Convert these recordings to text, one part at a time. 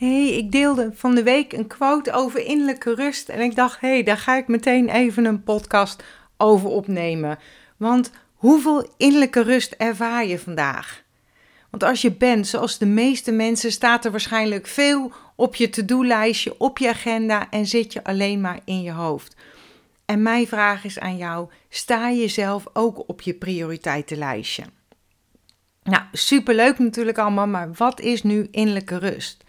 hey, ik deelde van de week een quote over innerlijke rust. En ik dacht, hé, hey, daar ga ik meteen even een podcast over opnemen. Want hoeveel innerlijke rust ervaar je vandaag? Want als je bent zoals de meeste mensen, staat er waarschijnlijk veel op je to-do-lijstje, op je agenda en zit je alleen maar in je hoofd. En mijn vraag is aan jou: sta je zelf ook op je prioriteitenlijstje? Nou, superleuk natuurlijk allemaal, maar wat is nu innerlijke rust?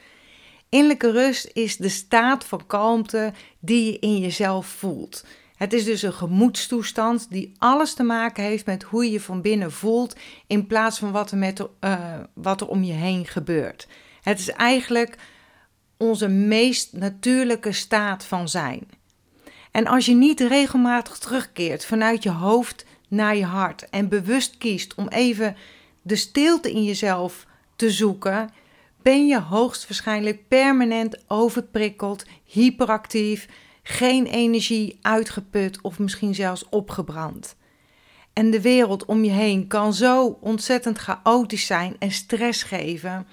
Innerlijke rust is de staat van kalmte die je in jezelf voelt. Het is dus een gemoedstoestand die alles te maken heeft met hoe je je van binnen voelt, in plaats van wat er, met, uh, wat er om je heen gebeurt. Het is eigenlijk onze meest natuurlijke staat van zijn. En als je niet regelmatig terugkeert vanuit je hoofd naar je hart en bewust kiest om even de stilte in jezelf te zoeken, ben je hoogstwaarschijnlijk permanent overprikkeld, hyperactief, geen energie, uitgeput of misschien zelfs opgebrand. En de wereld om je heen kan zo ontzettend chaotisch zijn en stress geven.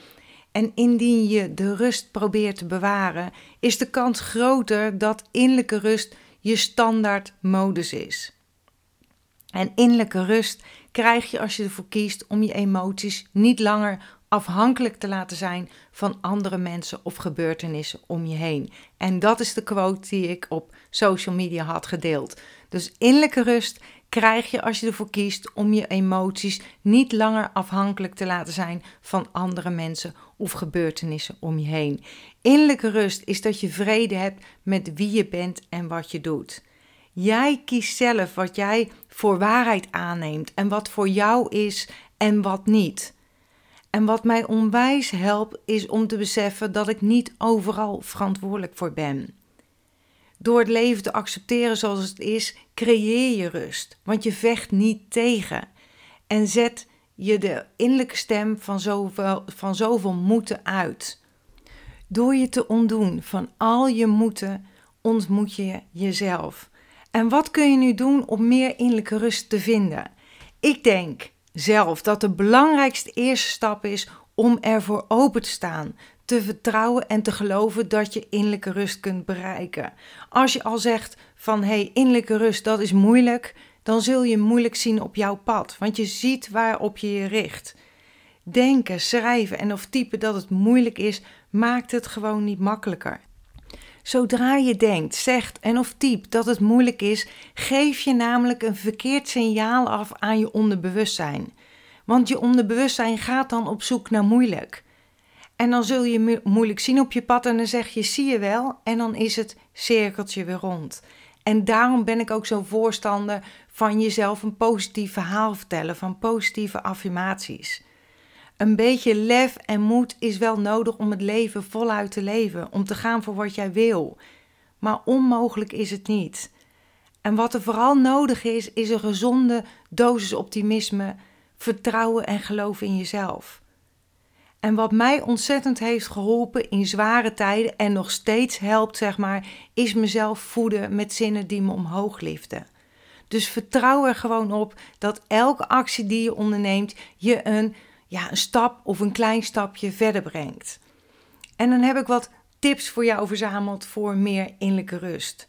En indien je de rust probeert te bewaren, is de kans groter dat innerlijke rust je standaard modus is. En innerlijke rust krijg je als je ervoor kiest om je emoties niet langer afhankelijk te laten zijn van andere mensen of gebeurtenissen om je heen. En dat is de quote die ik op social media had gedeeld. Dus innerlijke rust krijg je als je ervoor kiest om je emoties niet langer afhankelijk te laten zijn van andere mensen of gebeurtenissen om je heen. Innerlijke rust is dat je vrede hebt met wie je bent en wat je doet. Jij kiest zelf wat jij voor waarheid aanneemt en wat voor jou is en wat niet. En wat mij onwijs helpt, is om te beseffen dat ik niet overal verantwoordelijk voor ben. Door het leven te accepteren zoals het is, creëer je rust, want je vecht niet tegen. En zet je de innerlijke stem van zoveel, van zoveel moeten uit. Door je te ontdoen van al je moeten, ontmoet je jezelf. En wat kun je nu doen om meer innerlijke rust te vinden? Ik denk zelf dat de belangrijkste eerste stap is om ervoor open te staan, te vertrouwen en te geloven dat je innerlijke rust kunt bereiken. Als je al zegt van hé, hey, innerlijke rust, dat is moeilijk, dan zul je moeilijk zien op jouw pad, want je ziet waarop je je richt. Denken, schrijven en of typen dat het moeilijk is, maakt het gewoon niet makkelijker. Zodra je denkt, zegt en of typt dat het moeilijk is, geef je namelijk een verkeerd signaal af aan je onderbewustzijn. Want je onderbewustzijn gaat dan op zoek naar moeilijk. En dan zul je moeilijk zien op je pad en dan zeg je, zie je wel, en dan is het cirkeltje weer rond. En daarom ben ik ook zo voorstander van jezelf een positief verhaal vertellen, van positieve affirmaties. Een beetje lef en moed is wel nodig om het leven voluit te leven, om te gaan voor wat jij wil. Maar onmogelijk is het niet. En wat er vooral nodig is, is een gezonde dosis optimisme, vertrouwen en geloof in jezelf. En wat mij ontzettend heeft geholpen in zware tijden en nog steeds helpt, zeg maar, is mezelf voeden met zinnen die me omhoog liften. Dus vertrouw er gewoon op dat elke actie die je onderneemt je een ja, een stap of een klein stapje verder brengt. En dan heb ik wat tips voor jou verzameld voor meer innerlijke rust.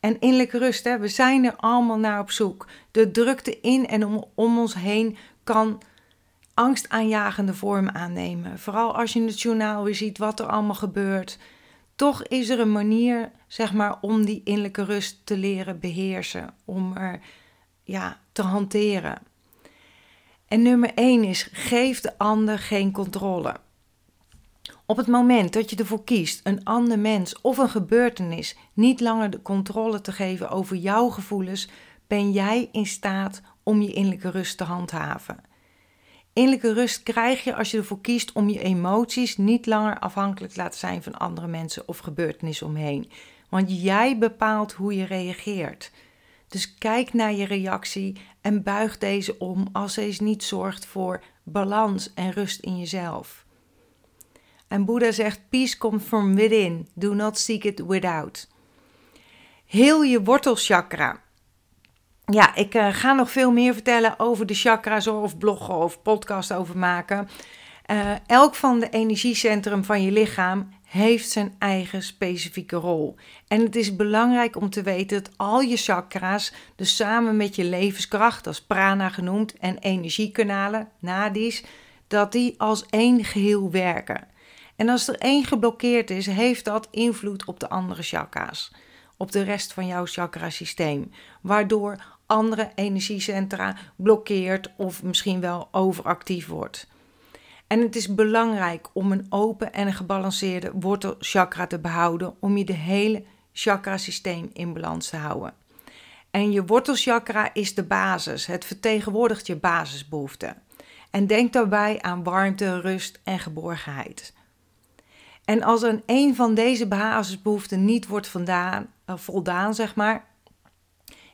En innerlijke rust, hè, we zijn er allemaal naar op zoek. De drukte in en om, ons heen kan angstaanjagende vormen aannemen. Vooral als je in het journaal weer ziet wat er allemaal gebeurt. Toch is er een manier, zeg maar, om die innerlijke rust te leren beheersen. Om er ja, te hanteren. En nummer 1 is: geef de ander geen controle. Op het moment dat je ervoor kiest een ander mens of een gebeurtenis niet langer de controle te geven over jouw gevoelens, ben jij in staat om je innerlijke rust te handhaven. Innerlijke rust krijg je als je ervoor kiest om je emoties niet langer afhankelijk te laten zijn van andere mensen of gebeurtenissen omheen. Want jij bepaalt hoe je reageert. Dus kijk naar je reactie en buig deze om als deze niet zorgt voor balans en rust in jezelf. En Boeddha zegt: Peace comes from within, do not seek it without. Heel je wortelchakra. Ja, ik uh, ga nog veel meer vertellen over de chakra's of bloggen of podcast over maken. Uh, elk van de energiecentrum van je lichaam heeft zijn eigen specifieke rol. En het is belangrijk om te weten dat al je chakra's, dus samen met je levenskracht, als prana genoemd, en energiekanalen, nadis, dat die als één geheel werken. En als er één geblokkeerd is, heeft dat invloed op de andere chakra's, op de rest van jouw chakrasysteem, waardoor andere energiecentra blokkeert of misschien wel overactief wordt. En het is belangrijk om een open en een gebalanceerde wortelchakra te behouden om je de hele chakrasysteem in balans te houden. En je wortelchakra is de basis. Het vertegenwoordigt je basisbehoeften. En denk daarbij aan warmte, rust en geborgenheid. En als er een van deze basisbehoeften niet wordt uh, voldaan, zeg maar,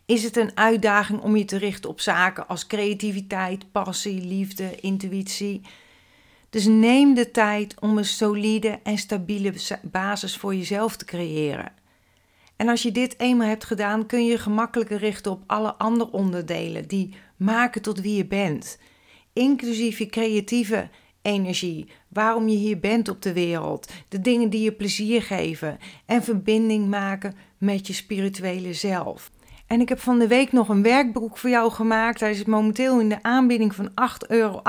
is het een uitdaging om je te richten op zaken als creativiteit, passie, liefde, intuïtie. Dus neem de tijd om een solide en stabiele basis voor jezelf te creëren. En als je dit eenmaal hebt gedaan, kun je gemakkelijker richten op alle andere onderdelen die maken tot wie je bent, inclusief je creatieve energie, waarom je hier bent op de wereld, de dingen die je plezier geven en verbinding maken met je spirituele zelf. En ik heb van de week nog een werkboek voor jou gemaakt. Hij is momenteel in de aanbieding van 8,88 euro.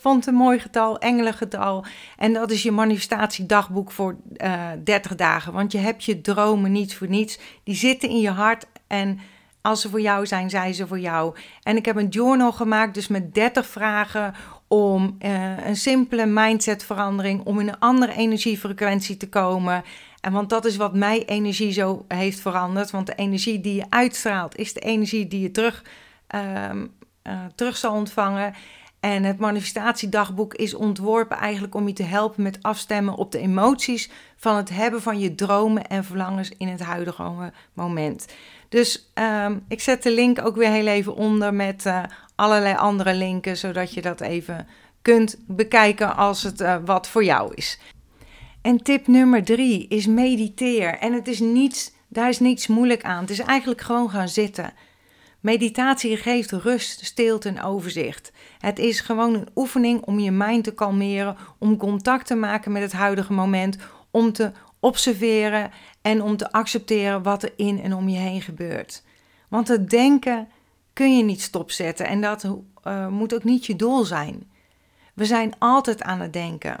Vond een mooi getal, engelengetal. En dat is je manifestatiedagboek voor uh, eh, 30 dagen. Want je hebt je dromen niet voor niets. Die zitten in je hart en als ze voor jou zijn, zijn ze voor jou. En ik heb een journal gemaakt, dus met 30 vragen om uh, een simpele mindsetverandering, om in een andere energiefrequentie te komen. En want dat is wat mijn energie zo heeft veranderd. Want de energie die je uitstraalt, is de energie die je terug, uh, terug zal ontvangen. En het manifestatiedagboek is ontworpen eigenlijk om je te helpen met afstemmen op de emoties van het hebben van je dromen en verlangens in het huidige moment. Dus um, ik zet de link ook weer heel even onder met uh, allerlei andere linken, zodat je dat even kunt bekijken als het uh, wat voor jou is. En tip nummer drie is mediteer. En het is niets, daar is niets moeilijk aan. Het is eigenlijk gewoon gaan zitten. Meditatie geeft rust, stilte en overzicht. Het is gewoon een oefening om je mind te kalmeren, om contact te maken met het huidige moment, om te observeren en om te accepteren wat er in en om je heen gebeurt. Want het denken kun je niet stopzetten en dat uh, moet ook niet je doel zijn. We zijn altijd aan het denken.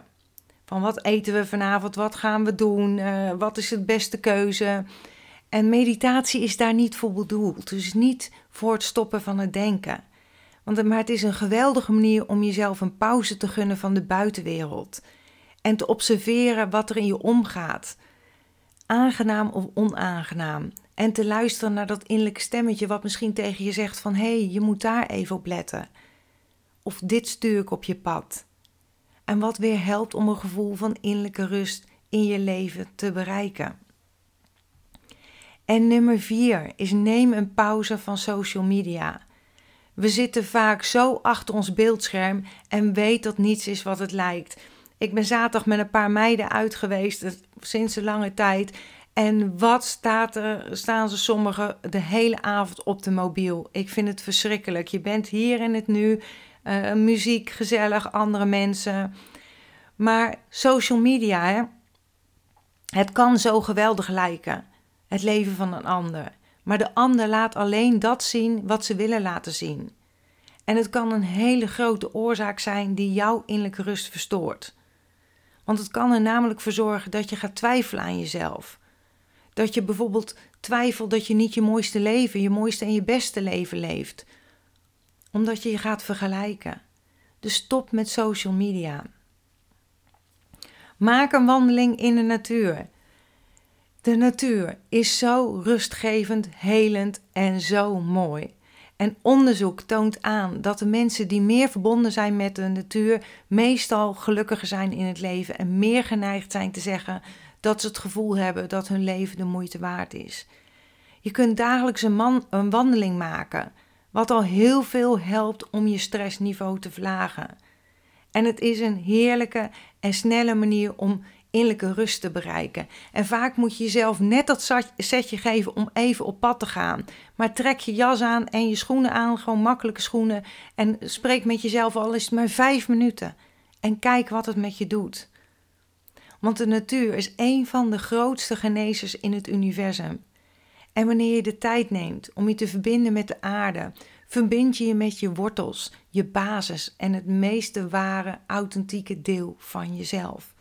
Van wat eten we vanavond, wat gaan we doen, uh, wat is de beste keuze. En meditatie is daar niet voor bedoeld. Dus niet voor het stoppen van het denken. Want, maar het is een geweldige manier om jezelf een pauze te gunnen van de buitenwereld. En te observeren wat er in je omgaat. Aangenaam of onaangenaam. En te luisteren naar dat innerlijke stemmetje wat misschien tegen je zegt van... hé, hey, je moet daar even op letten. Of dit stuur ik op je pad. En wat weer helpt om een gevoel van innerlijke rust in je leven te bereiken. En nummer vier is neem een pauze van social media. We zitten vaak zo achter ons beeldscherm en weet dat niets is wat het lijkt. Ik ben zaterdag met een paar meiden uit geweest, sinds een lange tijd. En wat staat er, staan ze sommigen de hele avond op de mobiel? Ik vind het verschrikkelijk. Je bent hier in het nu, uh, muziek, gezellig, andere mensen. Maar social media, hè? het kan zo geweldig lijken, het leven van een ander. Maar de ander laat alleen dat zien wat ze willen laten zien. En het kan een hele grote oorzaak zijn die jouw innerlijke rust verstoort. Want het kan er namelijk voor zorgen dat je gaat twijfelen aan jezelf. Dat je bijvoorbeeld twijfelt dat je niet je mooiste leven, je mooiste en je beste leven leeft. Omdat je je gaat vergelijken. Dus stop met social media. Maak een wandeling in de natuur. De natuur is zo rustgevend, helend en zo mooi. En onderzoek toont aan dat de mensen die meer verbonden zijn met de natuur meestal gelukkiger zijn in het leven en meer geneigd zijn te zeggen dat ze het gevoel hebben dat hun leven de moeite waard is. Je kunt dagelijks een, een wandeling maken, wat al heel veel helpt om je stressniveau te verlagen. En het is een heerlijke en snelle manier om innerlijke rust te bereiken. En vaak moet je jezelf net dat setje geven om even op pad te gaan. Maar trek je jas aan en je schoenen aan, gewoon makkelijke schoenen. En spreek met jezelf al het maar vijf minuten. En kijk wat het met je doet. Want de natuur is een van de grootste genezers in het universum. En wanneer je de tijd neemt om je te verbinden met de aarde, verbind je je met je wortels, je basis en het meeste ware, authentieke deel van jezelf.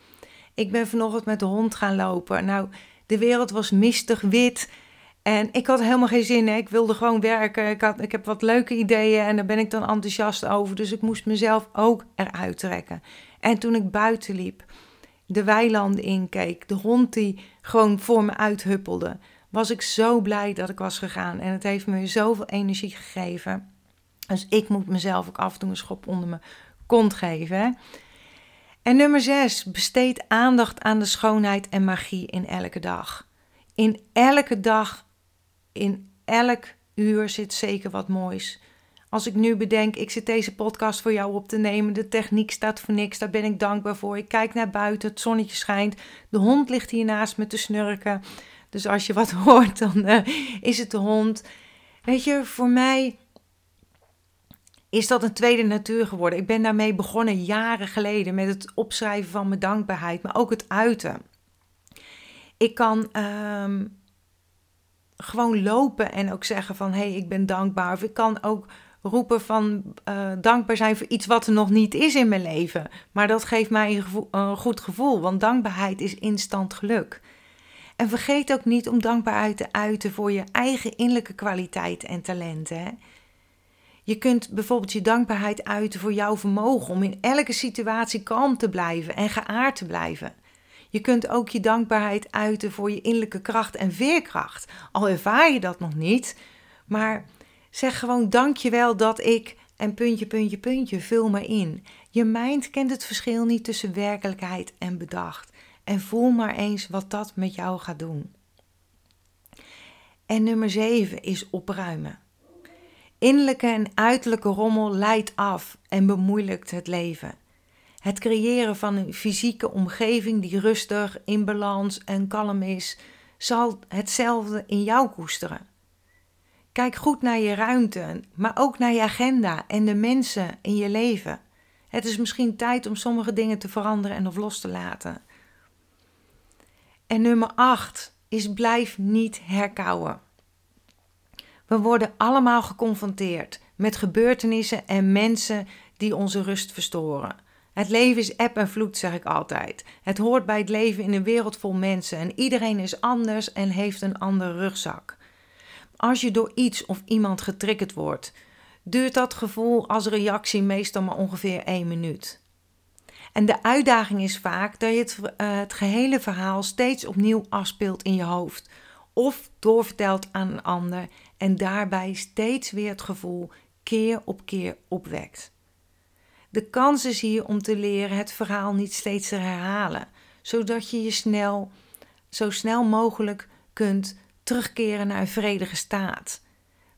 Ik ben vanochtend met de hond gaan lopen. Nou, de wereld was mistig wit. En ik had helemaal geen zin. Hè. Ik wilde gewoon werken. Ik, had, ik heb wat leuke ideeën en daar ben ik dan enthousiast over. Dus ik moest mezelf ook eruit trekken. En toen ik buiten liep, de weilanden inkeek, de hond die gewoon voor me uithuppelde, was ik zo blij dat ik was gegaan. En het heeft me zoveel energie gegeven. Dus ik moet mezelf ook af en toe een schop onder mijn kont geven. En nummer 6, besteed aandacht aan de schoonheid en magie in elke dag. In elke dag, in elk uur zit zeker wat moois. Als ik nu bedenk, ik zit deze podcast voor jou op te nemen. De techniek staat voor niks, daar ben ik dankbaar voor. Ik kijk naar buiten, het zonnetje schijnt. De hond ligt hier naast me te snurken. Dus als je wat hoort, dan uh, is het de hond. Weet je, voor mij is dat een tweede natuur geworden. Ik ben daarmee begonnen jaren geleden met het opschrijven van mijn dankbaarheid, maar ook het uiten. Ik kan um, gewoon lopen en ook zeggen van hé, hey, ik ben dankbaar. Of ik kan ook roepen van uh, dankbaar zijn voor iets wat er nog niet is in mijn leven. Maar dat geeft mij een, een goed gevoel, want dankbaarheid is instant geluk. En vergeet ook niet om dankbaarheid te uiten voor je eigen innerlijke kwaliteiten en talenten. Je kunt bijvoorbeeld je dankbaarheid uiten voor jouw vermogen om in elke situatie kalm te blijven en geaard te blijven. Je kunt ook je dankbaarheid uiten voor je innerlijke kracht en veerkracht. Al ervaar je dat nog niet, maar zeg gewoon dankjewel dat ik en puntje, puntje, puntje, vul maar in. Je mind kent het verschil niet tussen werkelijkheid en bedacht. En voel maar eens wat dat met jou gaat doen. En nummer 7 is opruimen. Innerlijke en uiterlijke rommel leidt af en bemoeilijkt het leven. Het creëren van een fysieke omgeving die rustig, in balans en kalm is, zal hetzelfde in jou koesteren. Kijk goed naar je ruimte, maar ook naar je agenda en de mensen in je leven. Het is misschien tijd om sommige dingen te veranderen en of los te laten. En nummer 8 is blijf niet herkauwen. We worden allemaal geconfronteerd met gebeurtenissen en mensen die onze rust verstoren. Het leven is eb en vloed, zeg ik altijd. Het hoort bij het leven in een wereld vol mensen en iedereen is anders en heeft een andere rugzak. Als je door iets of iemand getriggerd wordt, duurt dat gevoel als reactie meestal maar ongeveer één minuut. En de uitdaging is vaak dat je het, uh, het gehele verhaal steeds opnieuw afspeelt in je hoofd of doorvertelt aan een ander en daarbij steeds weer het gevoel keer op keer opwekt. De kans is hier om te leren het verhaal niet steeds te herhalen, zodat je je snel, zo snel mogelijk kunt terugkeren naar een vredige staat.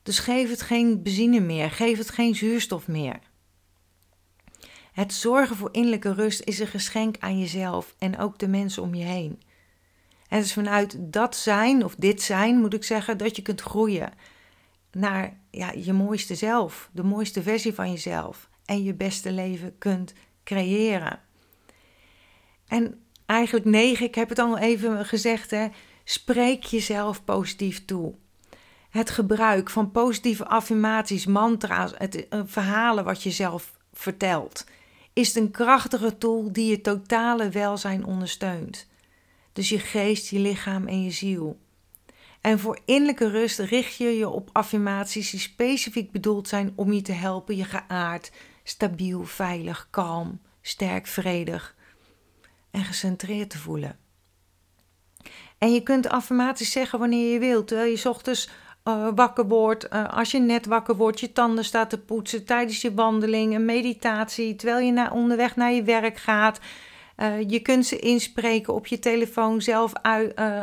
Dus geef het geen benzine meer, geef het geen zuurstof meer. Het zorgen voor innerlijke rust is een geschenk aan jezelf en ook de mensen om je heen. En het is vanuit dat zijn, of dit zijn moet ik zeggen, dat je kunt groeien naar ja, je mooiste zelf, de mooiste versie van jezelf en je beste leven kunt creëren. En eigenlijk negen, ik heb het al even gezegd, hè, spreek jezelf positief toe. Het gebruik van positieve affirmaties, mantra's, het, uh, verhalen wat je zelf vertelt, is een krachtige tool die je totale welzijn ondersteunt. Dus je geest, je lichaam en je ziel. En voor innerlijke rust richt je je op affirmaties die specifiek bedoeld zijn om je te helpen je geaard, stabiel, veilig, kalm, sterk, vredig en gecentreerd te voelen. En je kunt affirmaties zeggen wanneer je wilt. Terwijl je ochtends uh, wakker wordt, uh, als je net wakker wordt, je tanden staat te poetsen, tijdens je wandeling, een meditatie, terwijl je naar, onderweg naar je werk gaat. Uh, je kunt ze inspreken op je telefoon, zelf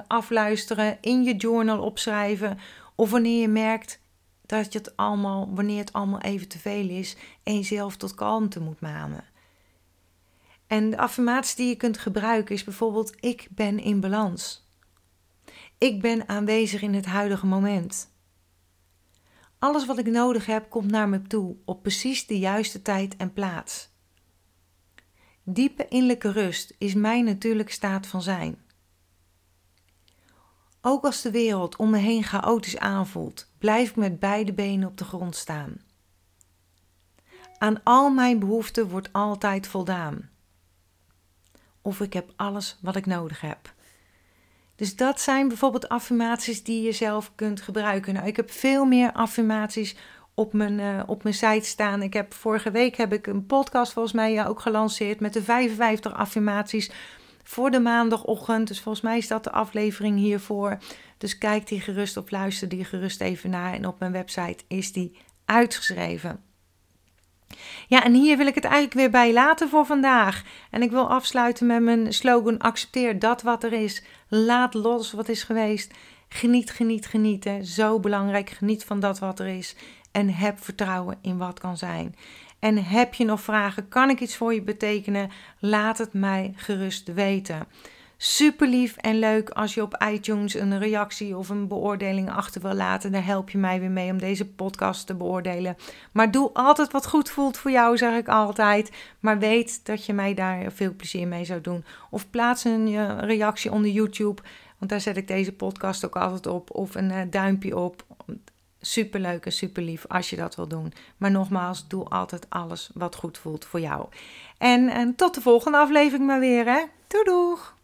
afluisteren, in je journal opschrijven. Of wanneer je merkt dat je het allemaal, wanneer het allemaal even te veel is en jezelf tot kalmte moet manen. En de affirmatie die je kunt gebruiken is bijvoorbeeld: Ik ben in balans. Ik ben aanwezig in het huidige moment. Alles wat ik nodig heb komt naar me toe op precies de juiste tijd en plaats. Diepe innerlijke rust is mijn natuurlijke staat van zijn. Ook als de wereld om me heen chaotisch aanvoelt, blijf ik met beide benen op de grond staan. Aan al mijn behoeften wordt altijd voldaan. Of ik heb alles wat ik nodig heb. Dus dat zijn bijvoorbeeld affirmaties die je zelf kunt gebruiken. Nou, ik heb veel meer affirmaties op mijn, uh, op mijn site staan. Ik heb, vorige week heb ik een podcast volgens mij ook gelanceerd met de 55 affirmaties voor de maandagochtend. Dus volgens mij is dat de aflevering hiervoor. Dus kijk die gerust of luister die gerust even naar. En op mijn website is die uitgeschreven. Ja, en hier wil ik het eigenlijk weer bij laten voor vandaag. En ik wil afsluiten met mijn slogan: accepteer dat wat er is. Laat los wat is geweest. Geniet, geniet, genieten. Zo belangrijk. Geniet van dat wat er is. En heb vertrouwen in wat kan zijn. En heb je nog vragen? Kan ik iets voor je betekenen? Laat het mij gerust weten. Super lief en leuk als je op iTunes een reactie of een beoordeling achter wil laten. Daar help je mij weer mee om deze podcast te beoordelen. Maar doe altijd wat goed voelt voor jou, zeg ik altijd. Maar weet dat je mij daar veel plezier mee zou doen. Of plaats een reactie onder YouTube, want daar zet ik deze podcast ook altijd op. Of een eh, duimpje op. Super leuk en super lief als je dat wil doen. Maar nogmaals, doe altijd alles wat goed voelt voor jou. En, en tot de volgende aflevering maar weer, hè? Doei doeg!